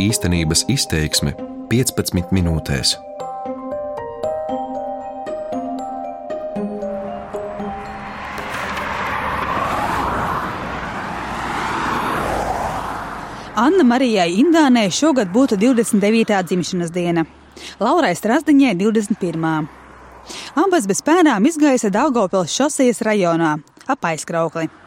Īstenības izteiksme 15 minūtēs. Anna Marijai Indānē šogad būtu 29. dzimšanas diena, Laurai Strasdiņai 21. Abas bez pēdām izgaisa Daugopils šosejas rajonā, ap aizkraukli.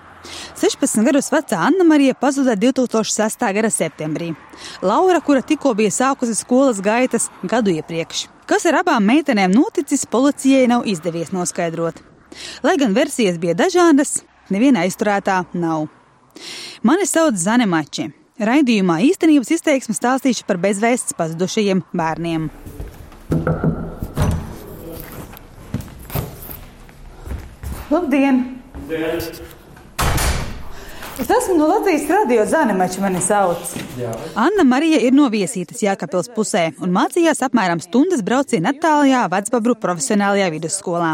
16 gadus vecā Anna Marija pazuda 2006. gada septembrī. Laura, kura tikko bija sākusi skolas gaitas gadu iepriekš. Kas ar abām meitenēm noticis, policijai nav izdevies noskaidrot. Lai gan versijas bija dažādas, neviena aizturētā nav. Mani sauc Zane Mači. Raidījumā īstenības izteiksme stāstīšu par bezvēsts pazudušajiem bērniem. Labdien! Labdien. Es esmu no Latvijas radio Zanemača, mani sauc. Jā. Anna Marija ir no viesītas Jākapils pusē un mācījās apmēram stundas brauciena attālajā Vecbabru profesionālajā vidusskolā.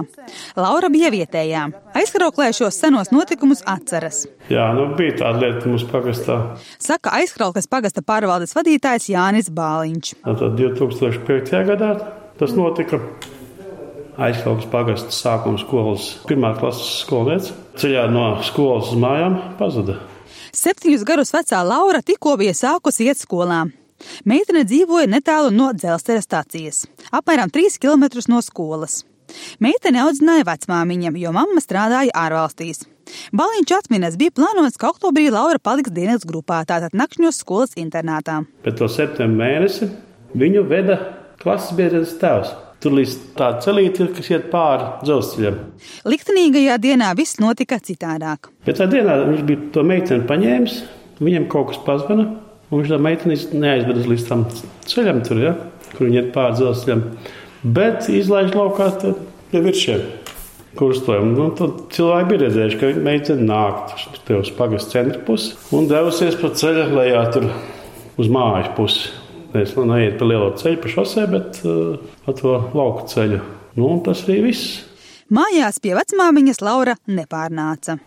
Laura bija vietējā. Aizkrauklē šos senos notikumus atceras. Jā, nu bija tāda lieta mums pagastā. Saka aizkraukles pagasta pārvaldes vadītājs Jānis Bāliņš. Tad 2005. gadā tas notika aizkalpas pagastu sākuma skolas pirmā klases skolniece. Ceļā no skolas uz mājām pazuda. Septiņus gadus vecā Laura tikko bija sākusi iet skolā. Meitene dzīvoja netālu no dzelzceļa stācijas, apmēram 3 km no skolas. Meitene audzināja vecmāmiņa, jo mamma strādāja ārvalstīs. Baliņš atminas, bija plānots, ka oktobrī Laura paliks dienas grupā, tātad nakšņos skolas internātā. Pēc to septembra mēnesi viņu veda klases biedrs tēvs. Tur līdz tāda celīte, kas iet pāri dzelzceļam. Liktenīgajā dienā viss notika citādāk. Bet tajā dienā viņš bija to meiteni paņēmis, viņam kaut kas pazvana, un viņš tā meiteni neaizvedas līdz tam ceļam, tur, ja, kur viņi iet pāri dzelzceļam, bet izlaiž laukā pie virsiem. Kurstojam. Nu, tad cilvēki bija redzējuši, ka meitene nāk uz pagastu centra pusi un devusies pa ceļa lejā tur uz mājas pusi. Nevis nu, neiet pa lielo ceļu, pa šosei, bet uh, pa to lauku ceļu. Nu, tas arī viss. Mājās pie vecmāmiņas Laura nepārnāca.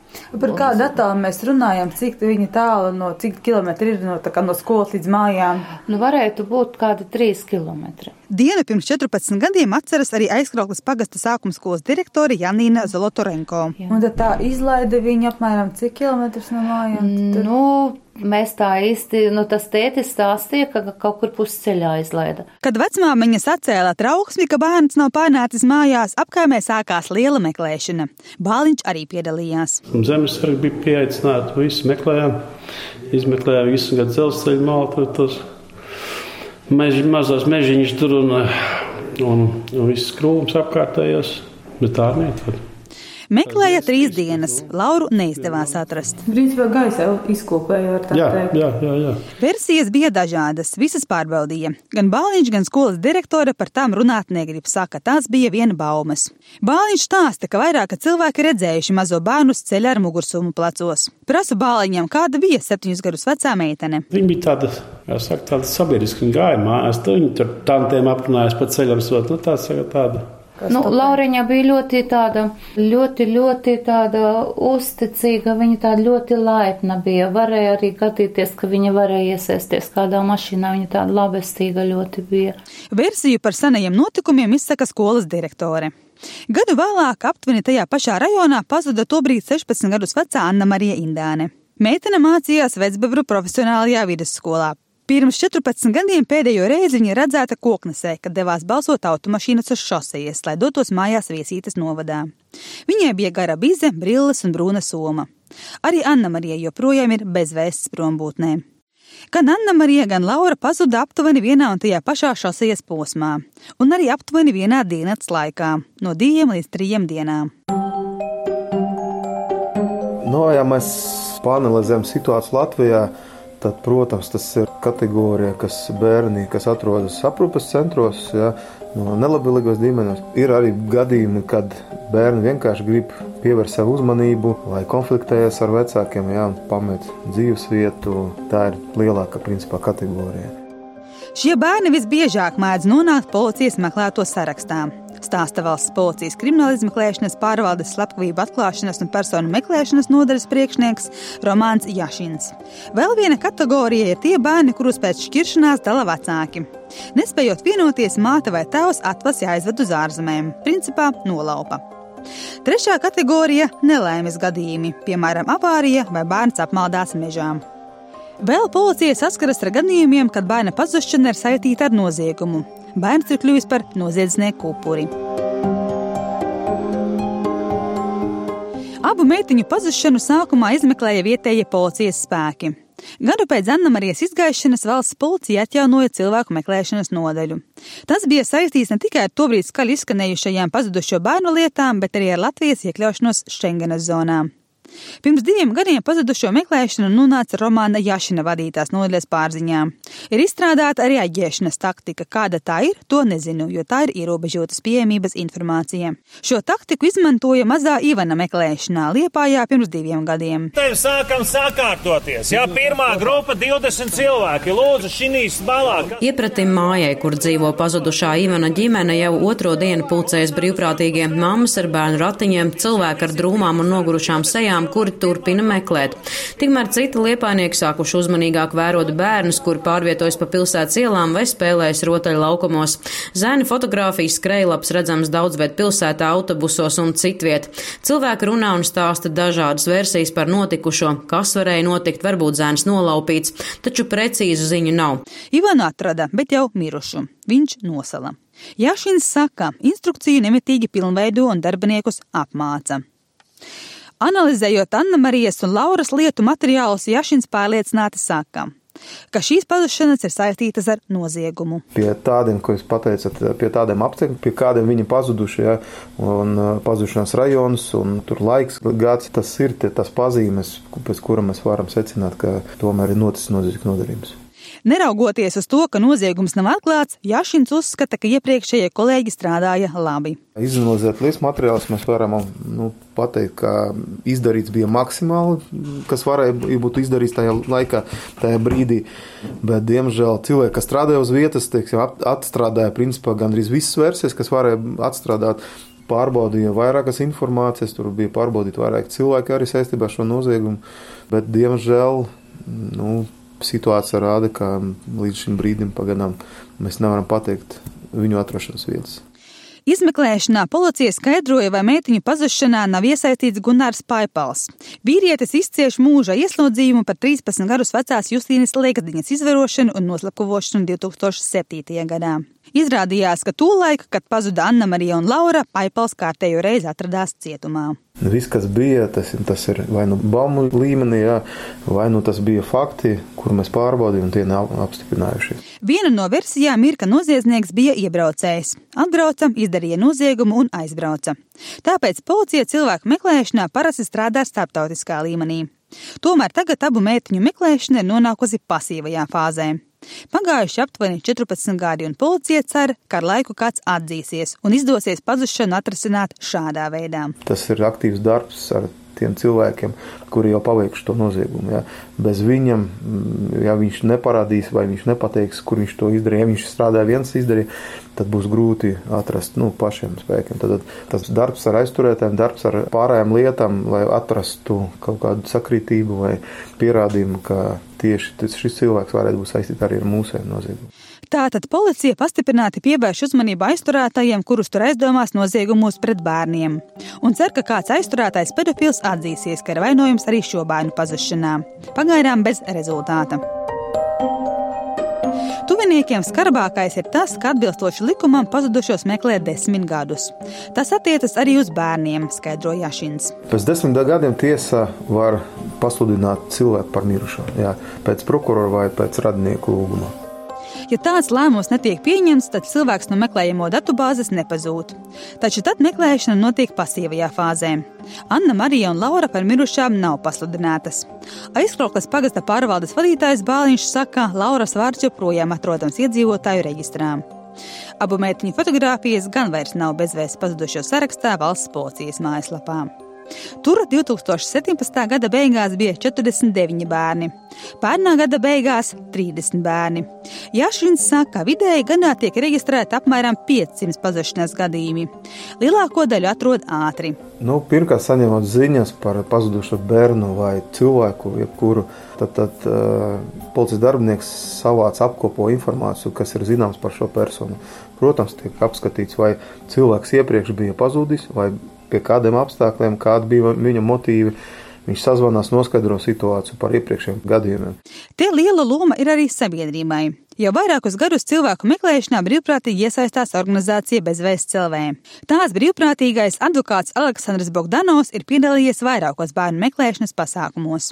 Par kādu attālumu mēs runājam, cik viņa tālu no cik kilometri ir no, no skolas līdz mājām? Nu, varētu būt kādi 3 km. Dienu pirms 14 gadiem atceras arī aizkrauklas pagasta sākuma skolas direktore Janīna Zolotorenko. Jā. Un tad tā izlaida viņa apmēram cik kilometrus no mājām? Tad... Nu, Mēs tā īsti, nu tas tētis stāstīja, ka kaut kur pusceļā izlaida. Kad vecmāmiņa sacēla trauksmi, ka bērns nav pārnācis mājās, apkaimē sākās liela meklēšana. Bāliņš arī piedalījās. Zemesargi bija pieaicināti, visi meklējām, izmeklējām visu gadu dzelzceļu malu, tur tos mež, mazās mežiņas tur un, un, un viss krūms apkārtējos, bet tā nē. Meklēja trīs dienas. Lauru neizdevās atrast. Principā gaisa izkopēja ar tā jā, teikt. Jā, jā, jā. Versijas bija dažādas, visas pārbaudīja. Gan Bāliņš, gan skolas direktore par tām runāt negrib, saka, tās bija viena baumas. Bāliņš stāsta, ka vairāki cilvēki redzējuši mazo bērnu ceļā ar mugursumu plecos. Prasu Bāliņam, kāda bija septiņus gadus vecā meitene. Viņa bija tāda, saka, tāda sabiedriska, viņa gāja mājās, viņa tur tantiem aprunājās pa ceļam, sot, nu tā saka, tāda Nu, Lauriņa bija ļoti tāda, ļoti, ļoti tāda uzticīga, viņa tāda ļoti laipna bija. Varēja arī gadīties, ka viņa varēja iesaisties kādā mašīnā, viņa tāda labestīga ļoti bija. Versiju par senajiem notikumiem izsaka skolas direktore. Gadu vēlāk, aptuveni tajā pašā rajonā, pazuda tobrīd 16 gadus vecā Anna Marija Indāne. Meitene mācījās Vecbebru profesionālajā vidusskolā. Pirms 14 gadiem pēdējo reizi viņa redzēta koknesē, kad devās balsot automašīnas uz šosejas, lai dotos mājās viesītas novadā. Viņai bija gara bize, brilles un brūna soma. Arī Anna Marija joprojām ir bezvēsts prombūtnē. Gan Anna Marija, gan Laura pazuda aptuveni vienā un tajā pašā šosejas posmā, un arī aptuveni vienā dienas laikā, no diviem līdz trijiem dienām. No, ja mēs panelizējam situāciju Latvijā, tad, protams, tas ir kategorija, kas bērni, kas atrodas aprūpes centros, ja, no nelabvēlīgos ģimenes. Ir arī gadījumi, kad bērni vienkārši grib pievērst savu uzmanību vai konfliktējas ar vecākiem, ja, pamet dzīves vietu. Tā ir lielākā principā kategorija. Šie bērni visbiežāk mēdz nonākt policijas meklēto sarakstā. Stāsta valsts policijas krimināla izmeklēšanas pārvaldes slepkavību atklāšanas un personu meklēšanas nodaļas priekšnieks Romāns Jašins. Vēl viena kategorija ir tie bērni, kurus pēc šķiršanās dala vecāki. Nespējot vienoties, māte vai tēvs atvasi aizved uz ārzemēm, principā nolaupa. Trešā kategorija - nelaimes gadījumi, piemēram, avārija vai bērns apmaldās mežā. Vēl policija saskaras ar gadījumiem, kad bērna pazušana ir saistīta ar noziegumu. Bērns ir kļuvis par noziedznieku upuri. Abu meitiņu pazušanu sākumā izmeklēja vietējie policijas spēki. Gadu pēc Anna-Marijas izgaišanas valsts policija atjaunoja cilvēku meklēšanas nodaļu. Tas bija saistīts ne tikai ar tobrīd skaļi izskanējušajām pazudušo bērnu lietām, bet arī ar Latvijas iekļaušanos Schengenas zonā. Pirms diviem gadiem pazudušo meklēšana nonāca Romāna Jašina vadītās nodaļas pārziņā. Ir izstrādāta arī aģēšanas taktika. Kāda tā ir, to nezinu, jo tā ir ierobežotas pieejamības informācija. Šo taktiku izmantoja mazā Ivana meklēšanā Liepājā pirms diviem gadiem. Te sākam sakārtoties. Jā, pirmā grupa 20 cilvēki. Lūdzu, šīs balā. Iepratim mājai, kur dzīvo pazudušā Ivana ģimene, jau otro dienu pulcējas brīvprātīgie mammas ar bērnu ratiņiem, cilvēki ar drūmām un nogurušām sejām tiešām kuri turpina meklēt. Tikmēr citi liepainieki sākuši uzmanīgāk vērot bērnus, kuri pārvietojas pa pilsētas ielām vai spēlējas rotaļu laukumos. Zēni fotografijas skrejlaps redzams daudz viet pilsētā, autobusos un citviet. Cilvēki runā un stāsta dažādas versijas par notikušo, kas varēja notikt, varbūt zēns nolaupīts, taču precīzu ziņu nav. Ivanu atrada, bet jau mirušu. Viņš nosala. Jāšins saka, instrukciju nemitīgi pilnveido un darbiniekus apmāca. Analizējot Anna Marijas un Lauras lietu materiālus, Jašins pārliecināti saka, ka šīs pazušanas ir saistītas ar noziegumu. Pie tādiem, ko jūs pateicat, pie tādiem apstākļiem, pie kādiem viņi pazuduši, ja, un uh, pazušanas rajonus, un tur laiks gads, tas ir tie, tas pazīmes, pēc kura mēs varam secināt, ka tomēr ir noticis noziedzīgs nodarījums. Neraugoties uz to, ka noziegums nav atklāts, Jašins uzskata, ka iepriekšējie kolēģi strādāja labi. Izanalizēt lietas materiālus, mēs varam nu, pateikt, ka izdarīts bija maksimāli, kas varēja būt izdarīts tajā laikā, tajā brīdī. Bet, diemžēl, cilvēki, kas strādāja uz vietas, teiksim, atstrādāja principā gandrīz visas versijas, kas varēja atstrādāt pārbaudīja vairākas informācijas, tur bija pārbaudīti vairāki cilvēki arī saistībā ar šo noziegumu, bet, diemžēl, nu, situācija rāda, ka līdz šim brīdim pagaidām mēs nevaram pateikt viņu atrašanās vietas. Izmeklēšanā policija skaidroja, vai meitiņu pazušanā nav iesaistīts Gunārs Paipals. Vīrietis izcieš mūža ieslodzījumu par 13 gadus vecās Justīnas Liekdiņas izvarošanu un noslapkavošanu 2007. gadā. Izrādījās, ka tolaik, kad pazuda Anna Marija un Laura, Paipals kārtējo reizi atradās cietumā. Viss, kas bija, tas, tas ir vai nu baumu līmenī, jā, vai nu tas bija fakti, kur mēs pārbaudījām, un tie nav apstiprinājušies. Viena no versijām ir, ka noziedznieks bija iebraucējs. Atbrauca, izdarīja noziegumu un aizbrauca. Tāpēc policija cilvēku meklēšanā parasti strādā starptautiskā līmenī. Tomēr tagad abu meitiņu meklēšana ir nonākusi pasīvajā fāzē. Pagājuši aptuveni 14 gadi, un policija cer, ka ar laiku kāds atzīsies un izdosies pazušanu atrasināt šādā veidā. Tas ir aktīvs darbs ar tiem cilvēkiem, kuri jau paveikuši to noziegumu. Ja. Bez viņam, mm, ja viņš neparādīs vai viņš nepateiks, kur viņš to izdarīja, ja viņš strādāja viens izdarīja, tad būs grūti atrast nu, pašiem spēkiem. Tad tas darbs ar aizturētājiem, darbs ar pārējām lietām, lai atrastu kaut kādu sakritību vai pierādījumu, ka tieši šis cilvēks varētu būt saistīts arī ar mūsēm noziegumu. Tātad policija pastiprināti pievērš uzmanību aizturētājiem, kurus tur aizdomās noziegumos pret bērniem, un cer, ka kāds aizturētais pedofils atzīsies, ka ir vainojums arī šo bērnu pazušanā. Pagaidām bez rezultāta. Tuviniekiem skarbākais ir tas, ka atbilstoši likumam pazudušos meklē desmit gadus. Tas attiecas arī uz bērniem, skaidro Jašins. Pēc desmit gadiem tiesa var pasludināt cilvēku par mirušo, jā, pēc prokurora vai pēc radinieku lūguma. Ja tāds lēmums netiek pieņemts, tad cilvēks no meklējamo datubāzes nepazūd. Taču tad meklēšana notiek pasīvajā fāzē. Anna Marija un Laura par mirušām nav pasludinātas. Aizkrauklas pagasta pārvaldes vadītājs Bāliņš saka, Lauras vārds joprojām atrodams iedzīvotāju reģistrā. Abu meitiņu fotografijas gan vairs nav bezvēsts pazudušo sarakstā valsts policijas mājaslapā. Tur 2017. gada beigās bija 49 bērni, pērnā gada beigās 30 bērni. Jašins saka, ka vidēji gadā tiek reģistrēti apmēram 500 pazušanās gadījumi. Lielāko daļu atrod ātri. Nu, Pirmkārt, saņemot ziņas par pazudušo bērnu vai cilvēku, jebkuru, tad, tad uh, policijas darbinieks savāc apkopo informāciju, kas ir zināms par šo personu. Protams, tiek apskatīts, vai cilvēks iepriekš bija pazudis, vai pie kādiem apstākļiem, kādi bija viņa motīvi. Viņš sazvanās, noskaidro situāciju par iepriekšējiem gadījumiem. Te liela loma ir arī sabiedrībai. Jau vairākus gadus cilvēku meklēšanā brīvprātīgi iesaistās organizācija Bezvēsts cilvē. Tās brīvprātīgais advokāts Aleksandrs Bogdanovs ir piedalījies vairākos bērnu meklēšanas pasākumos.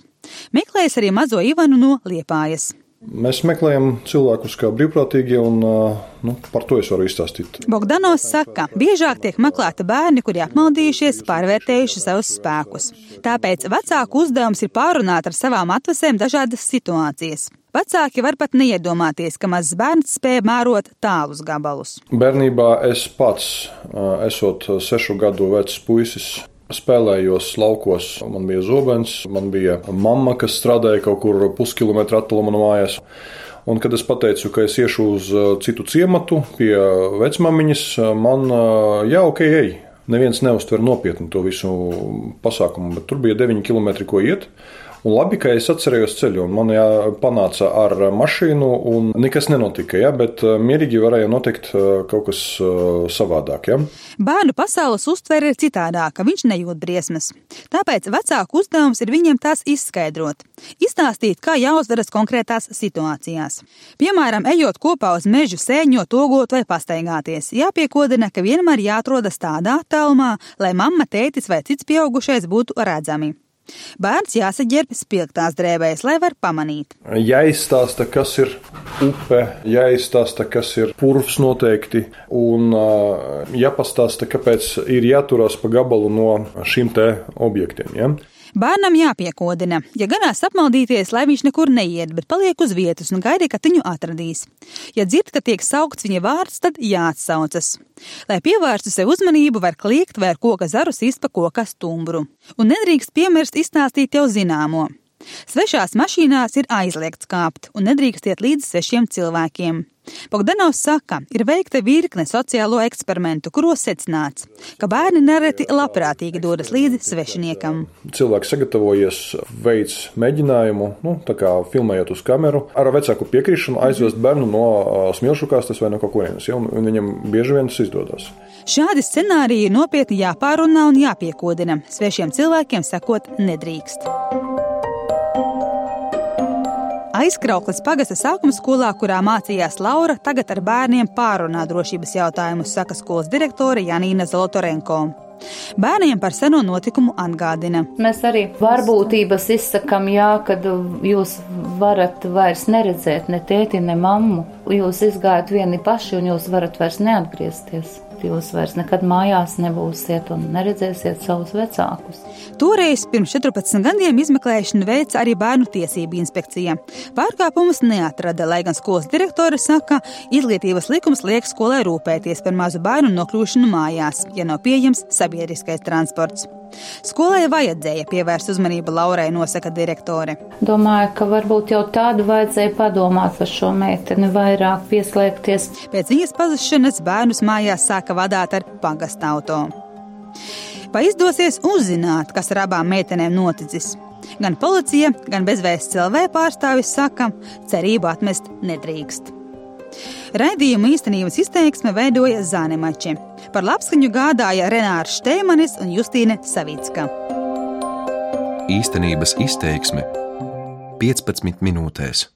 Meklējis arī mazo Ivanu no Liepājas. Mēs meklējam cilvēkus kā brīvprātīgie, un nu, par to es varu izstāstīt. Bogdanovs saka, ka biežāk tiek meklēti bērni, kuri apmaldījušies, pārvērtējuši savus spēkus. Tāpēc vecāku uzdevums ir pārunāt ar savām atvasēm dažādas situācijas. Vecāki var pat neiedomāties, ka mazs bērns spēja mērot tālus gabalus. Bērnībā es pats, esot sešu gadu vecs puisis, spēlējos laukos. Man bija zobens, man bija mamma, kas strādāja kaut kur puskilometru attālumā no mājās. Un, kad es pateicu, ka es iešu uz uh, citu ciematu pie vecmāmiņas, man uh, jā, ok, ej. Neviens neuztver nopietni to visu pasākumu, bet tur bija 9 km, ko iet. Un labi, ka es atcerējos ceļu, un man jāpanāca ar mašīnu, un nekas nenotika, ja, bet eh, mierīgi varēja notikt eh, kaut kas eh, savādāk. Ja. Bērnu pasaules uztvere ir citādāka, viņš nejūt briesmas. Tāpēc vecāku uzdevums ir viņiem tās izskaidrot, izstāstīt, kā jāuzveras konkrētās situācijās. Piemēram, ejot kopā uz mežu sēņot, ogot vai pastaigāties, jāpiekodina, ka vienmēr jāatrodas tādā attālumā, lai mamma, tētis vai cits pieaugušais būtu redzami. Bērns jāsaģērbj spilgtās drēbēs, lai var pamanīt. Jāizstāsta, kas ir upe, jāizstāsta, kas ir purvs noteikti, un jāpastāsta, kāpēc ir jāturās pa gabalu no šiem te objektiem. Ja? Bērnam jāpiekodina, ja ganās apmaldīties, lai viņš nekur neiet, bet paliek uz vietas un gaida, kad viņu atradīs. Ja dzird, ka tiek saukts viņa vārds, tad jāatsaucas. Lai pievērstu sev uzmanību, var kliegt vai ar koka zarus izpa koka stumbru. Un nedrīkst piemirst izstāstīt jau zināmo. Svešās mašīnās ir aizliegts kāpt un nedrīkst iet līdz svešiem cilvēkiem. Bogdanovs saka, ir veikta virkne sociālo eksperimentu, kuros secināts, ka bērni nereti labprātīgi dodas līdzi svešiniekam. Cilvēks sagatavojies, veids mēģinājumu, nu, tā kā filmējot uz kameru, ar vecāku piekrišanu aizvest bērnu no smilšu kastes vai no kaut kurienes, ja, un viņam bieži vien tas izdodas. Šādi scenāriji ir nopietni jāpārunā un jāpiekodina. Svešiem cilvēkiem sakot nedrīkst. Aizkrauklis pagasta sākuma skolā, kurā mācījās Laura, tagad ar bērniem pārunā drošības jautājumus, saka skolas direktore Janīna Zolotorenko. Bērniem par seno notikumu atgādina. Mēs arī varbūtības izsakām, jā, kad jūs varat vairs neredzēt ne tēti, ne mammu. Jūs izgājat vieni paši un jūs varat vairs neatgriezties jūs vairs nekad mājās nebūsiet un neredzēsiet savus vecākus. Toreiz pirms 14 gadiem izmeklēšanu veica arī Bērnu tiesību inspekcija. Pārkāpumus neatrada, lai gan skolas direktore saka, izglītības likums liek skolai rūpēties par mazu bērnu nokļūšanu mājās, ja nav pieejams sabiedriskais transports. Skolai vajadzēja pievērst uzmanību Laurai, nosaka direktore. Domāju, ka varbūt jau tādu vajadzēja padomāt par šo meiteni, vairāk pieslēgties. Pēc viņas pazušanas bērnus mājās sāka vadīt ar pagasta auto. Vai izdosies uzzināt, kas ar abām meitenēm noticis? Gan policija, gan bezvēsts CLV pārstāvis saka, cerību atmest nedrīkst. Raidījuma īstenības izteiksme veidoja Zānemači. Par labskaņu gādāja Renārs Šteimanis un Justīne Savicka. Īstenības izteiksme 15 minūtēs.